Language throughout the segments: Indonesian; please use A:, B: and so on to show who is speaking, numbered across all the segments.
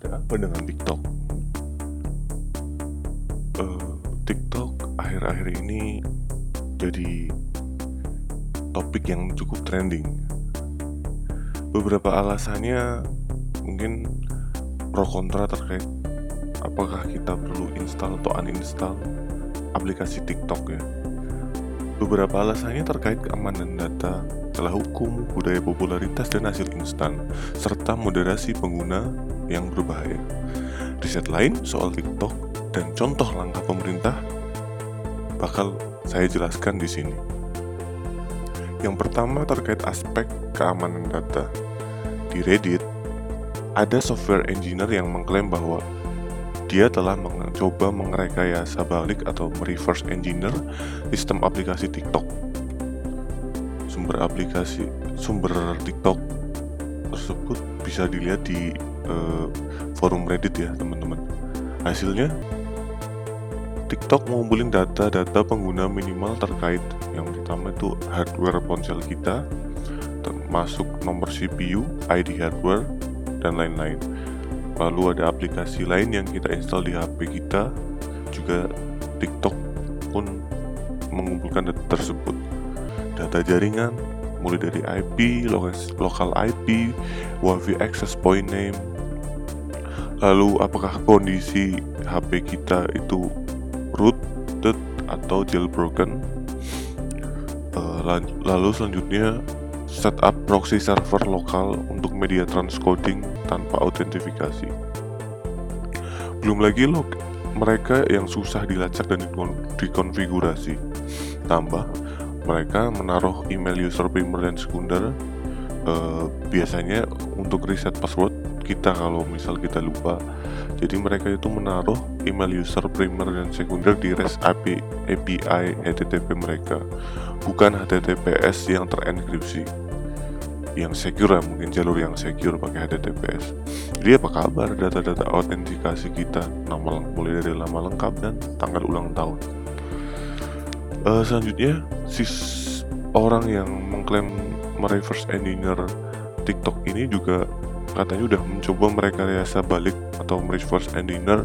A: Ada apa dengan TikTok? Uh, TikTok akhir-akhir ini jadi topik yang cukup trending. Beberapa alasannya mungkin pro kontra terkait apakah kita perlu install atau uninstall aplikasi TikTok ya. Beberapa alasannya terkait keamanan data, celah hukum, budaya popularitas dan hasil instan, serta moderasi pengguna yang berbahaya. Riset lain soal TikTok dan contoh langkah pemerintah bakal saya jelaskan di sini. Yang pertama terkait aspek keamanan data. Di Reddit, ada software engineer yang mengklaim bahwa dia telah mencoba merekayasa balik atau reverse engineer sistem aplikasi TikTok. Sumber aplikasi sumber TikTok tersebut bisa dilihat di uh, forum Reddit ya teman-teman. Hasilnya TikTok mengumpulkan data-data pengguna minimal terkait. Yang pertama itu hardware ponsel kita termasuk nomor CPU, ID hardware, dan lain-lain. Lalu ada aplikasi lain yang kita install di HP kita. Juga TikTok pun mengumpulkan data tersebut. Data jaringan mulai dari IP, lokal IP, WiFi access point name lalu apakah kondisi HP kita itu rooted atau jailbroken uh, lalu selanjutnya setup proxy server lokal untuk media transcoding tanpa autentifikasi. Belum lagi log mereka yang susah dilacak dan dikonfigurasi. Tambah, mereka menaruh email user primer dan sekunder uh, biasanya untuk reset password kita kalau misal kita lupa. Jadi mereka itu menaruh email user primer dan sekunder di REST API, API HTTP mereka. Bukan HTTPS yang terenkripsi. Yang secure ya, mungkin jalur yang secure pakai HTTPS jadi apa kabar data-data autentikasi kita? Nama mulai dari nama lengkap dan tanggal ulang tahun. Uh, selanjutnya si orang yang mengklaim mereverse engineer TikTok ini juga katanya udah mencoba mereka rekayasa balik atau reverse engineer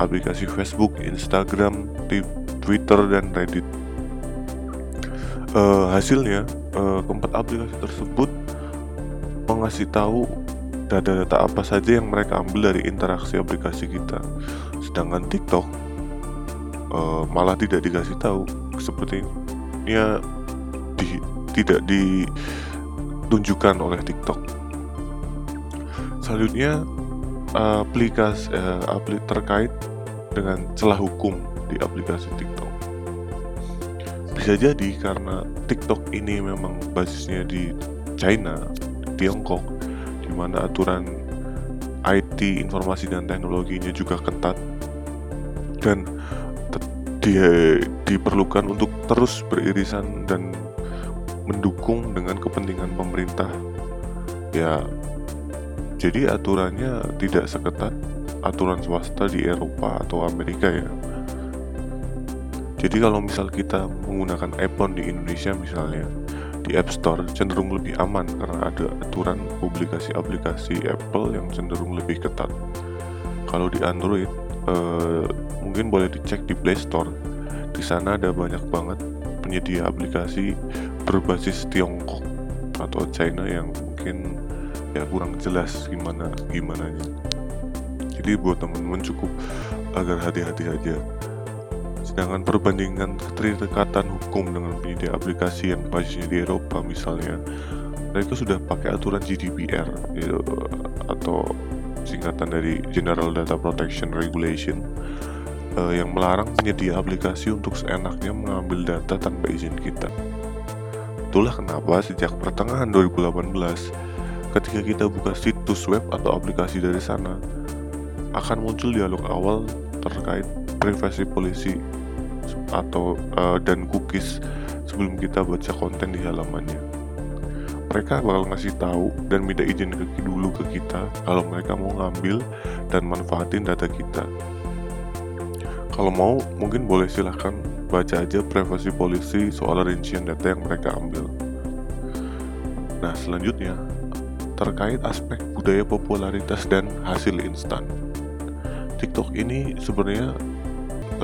A: aplikasi Facebook, Instagram, Twitter dan Reddit. Uh, hasilnya uh, keempat aplikasi tersebut mengasih tahu data-data apa saja yang mereka ambil dari interaksi aplikasi kita. Sedangkan TikTok uh, malah tidak dikasih tahu seperti ya di, tidak ditunjukkan oleh TikTok. Selanjutnya aplikasi uh, aplik terkait dengan celah hukum di aplikasi TikTok. Bisa jadi karena TikTok ini memang basisnya di China, Tiongkok, di mana aturan IT, informasi dan teknologinya juga ketat dan dia diperlukan untuk terus beririsan dan mendukung dengan kepentingan pemerintah. Ya, jadi aturannya tidak seketat aturan swasta di Eropa atau Amerika ya. Jadi kalau misal kita menggunakan iPhone di Indonesia misalnya di App Store cenderung lebih aman karena ada aturan publikasi aplikasi Apple yang cenderung lebih ketat. Kalau di Android eh, mungkin boleh dicek di Play Store. Di sana ada banyak banget penyedia aplikasi berbasis Tiongkok atau China yang mungkin ya kurang jelas gimana gimana jadi buat teman-teman cukup agar hati-hati aja sedangkan perbandingan keterikatan hukum dengan penyedia aplikasi yang basisnya di Eropa misalnya mereka sudah pakai aturan GDPR gitu, atau singkatan dari General Data Protection Regulation uh, yang melarang penyedia aplikasi untuk seenaknya mengambil data tanpa izin kita. Itulah kenapa sejak pertengahan 2018 ketika kita buka situs web atau aplikasi dari sana, akan muncul dialog awal terkait privasi polisi atau uh, dan cookies sebelum kita baca konten di halamannya. Mereka bakal ngasih tahu dan minta izin ke dulu ke kita kalau mereka mau ngambil dan manfaatin data kita. Kalau mau, mungkin boleh silahkan baca aja privasi polisi soal rincian data yang mereka ambil. Nah, selanjutnya terkait aspek budaya popularitas dan hasil instan. TikTok ini sebenarnya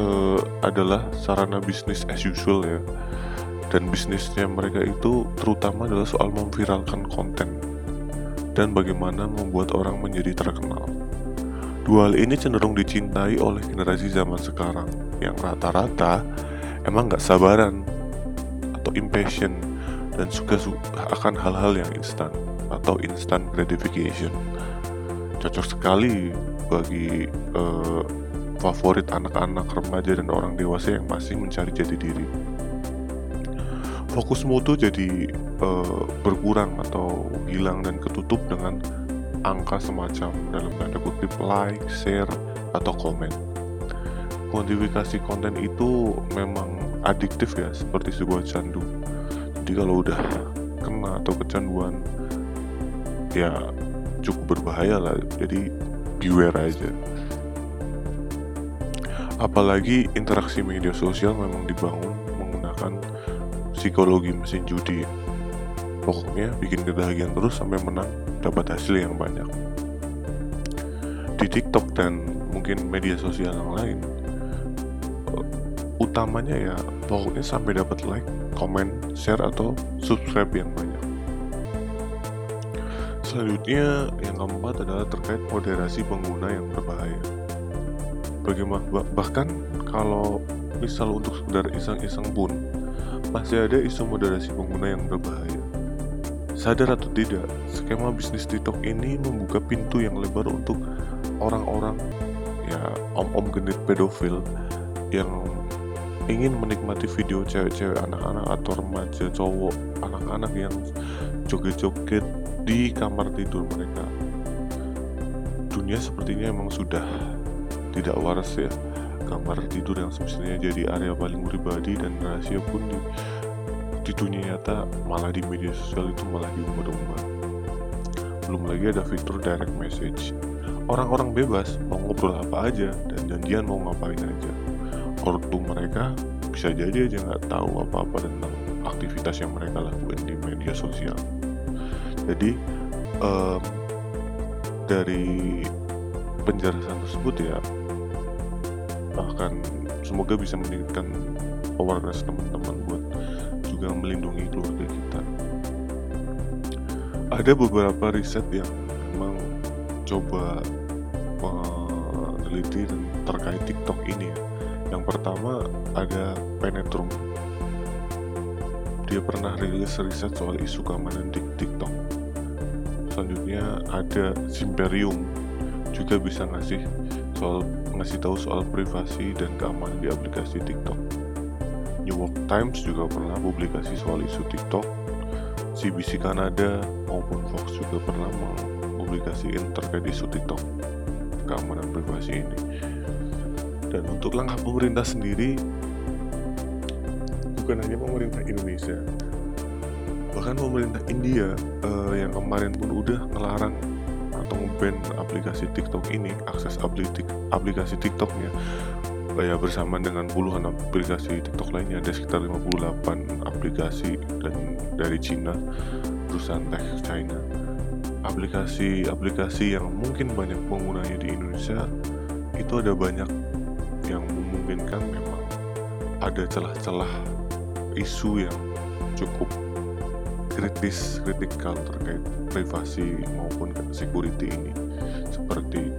A: uh, adalah sarana bisnis as usual ya dan bisnisnya mereka itu terutama adalah soal memviralkan konten dan bagaimana membuat orang menjadi terkenal. Dua hal ini cenderung dicintai oleh generasi zaman sekarang yang rata-rata emang nggak sabaran atau impatient dan suka akan hal-hal yang instan atau instant gratification. Cocok sekali bagi uh, favorit anak-anak remaja dan orang dewasa yang masih mencari jati diri. Fokusmu tuh jadi uh, berkurang atau hilang dan ketutup dengan angka semacam dalam tanda kutip like, share, atau komen. Kuantifikasi konten itu memang adiktif ya, seperti sebuah candu. Jadi kalau udah kena atau kecanduan, ya cukup berbahaya lah. Jadi beware aja. Apalagi interaksi media sosial memang dibangun menggunakan psikologi mesin judi. Pokoknya bikin kebahagiaan terus sampai menang dapat hasil yang banyak. Di TikTok dan mungkin media sosial yang lain utamanya ya pokoknya sampai dapat like, comment, share atau subscribe yang banyak selanjutnya yang keempat adalah terkait moderasi pengguna yang berbahaya bagaimana bahkan kalau misal untuk sekedar iseng-iseng pun masih ada isu moderasi pengguna yang berbahaya. Sadar atau tidak, skema bisnis TikTok ini membuka pintu yang lebar untuk orang-orang ya om-om genit pedofil yang ingin menikmati video cewek-cewek anak-anak atau remaja cowok anak-anak yang joget-joget di kamar tidur mereka. Dunia sepertinya emang sudah tidak waras ya. Kamar tidur yang semestinya jadi area paling pribadi dan rahasia pun di, di dunia nyata malah di media sosial itu malah diumbar-umbar. Belum lagi ada fitur direct message. Orang-orang bebas mau ngobrol apa aja dan janjian mau ngapain aja. Ortu mereka bisa jadi aja nggak tahu apa-apa tentang aktivitas yang mereka lakukan di media sosial jadi um, dari penjelasan tersebut ya bahkan semoga bisa meningkatkan awareness teman-teman buat juga melindungi keluarga kita ada beberapa riset yang memang coba meneliti terkait TikTok ini ya. Yang pertama ada Penetrum. Dia pernah rilis riset soal isu keamanan di TikTok. Selanjutnya ada Simperium juga bisa ngasih soal ngasih tahu soal privasi dan keamanan di aplikasi TikTok. New York Times juga pernah publikasi soal isu TikTok. CBC Kanada maupun Fox juga pernah mempublikasikan terkait isu TikTok keamanan privasi ini. Dan untuk langkah pemerintah sendiri, bukan hanya pemerintah Indonesia, bahkan pemerintah India uh, yang kemarin pun udah ngelarang atau nge-ban aplikasi TikTok ini akses aplikasi aplikasi TikToknya ya. Bersama dengan puluhan aplikasi TikTok lainnya ada sekitar 58 aplikasi dan dari Cina perusahaan tech China. Aplikasi-aplikasi yang mungkin banyak penggunanya di Indonesia itu ada banyak yang memungkinkan memang ada celah-celah isu yang cukup kritis kritikal terkait privasi maupun security ini seperti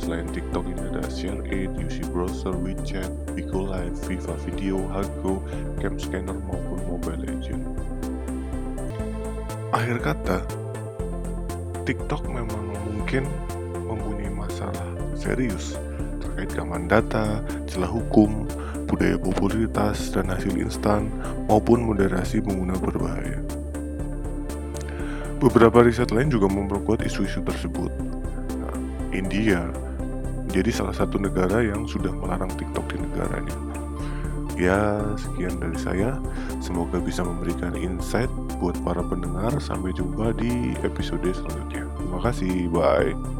A: selain TikTok ini ada Share8, UC Browser, WeChat, Bigo Live, Viva Video, Hago, Cam Scanner maupun Mobile Legend. Akhir kata, TikTok memang mungkin mempunyai masalah serius terkait keamanan data, celah hukum, budaya popularitas dan hasil instan maupun moderasi pengguna berbahaya. Beberapa riset lain juga memperkuat isu-isu tersebut. Nah, India menjadi salah satu negara yang sudah melarang TikTok di negaranya. Ya, sekian dari saya. Semoga bisa memberikan insight buat para pendengar. Sampai jumpa di episode selanjutnya. Terima kasih, bye.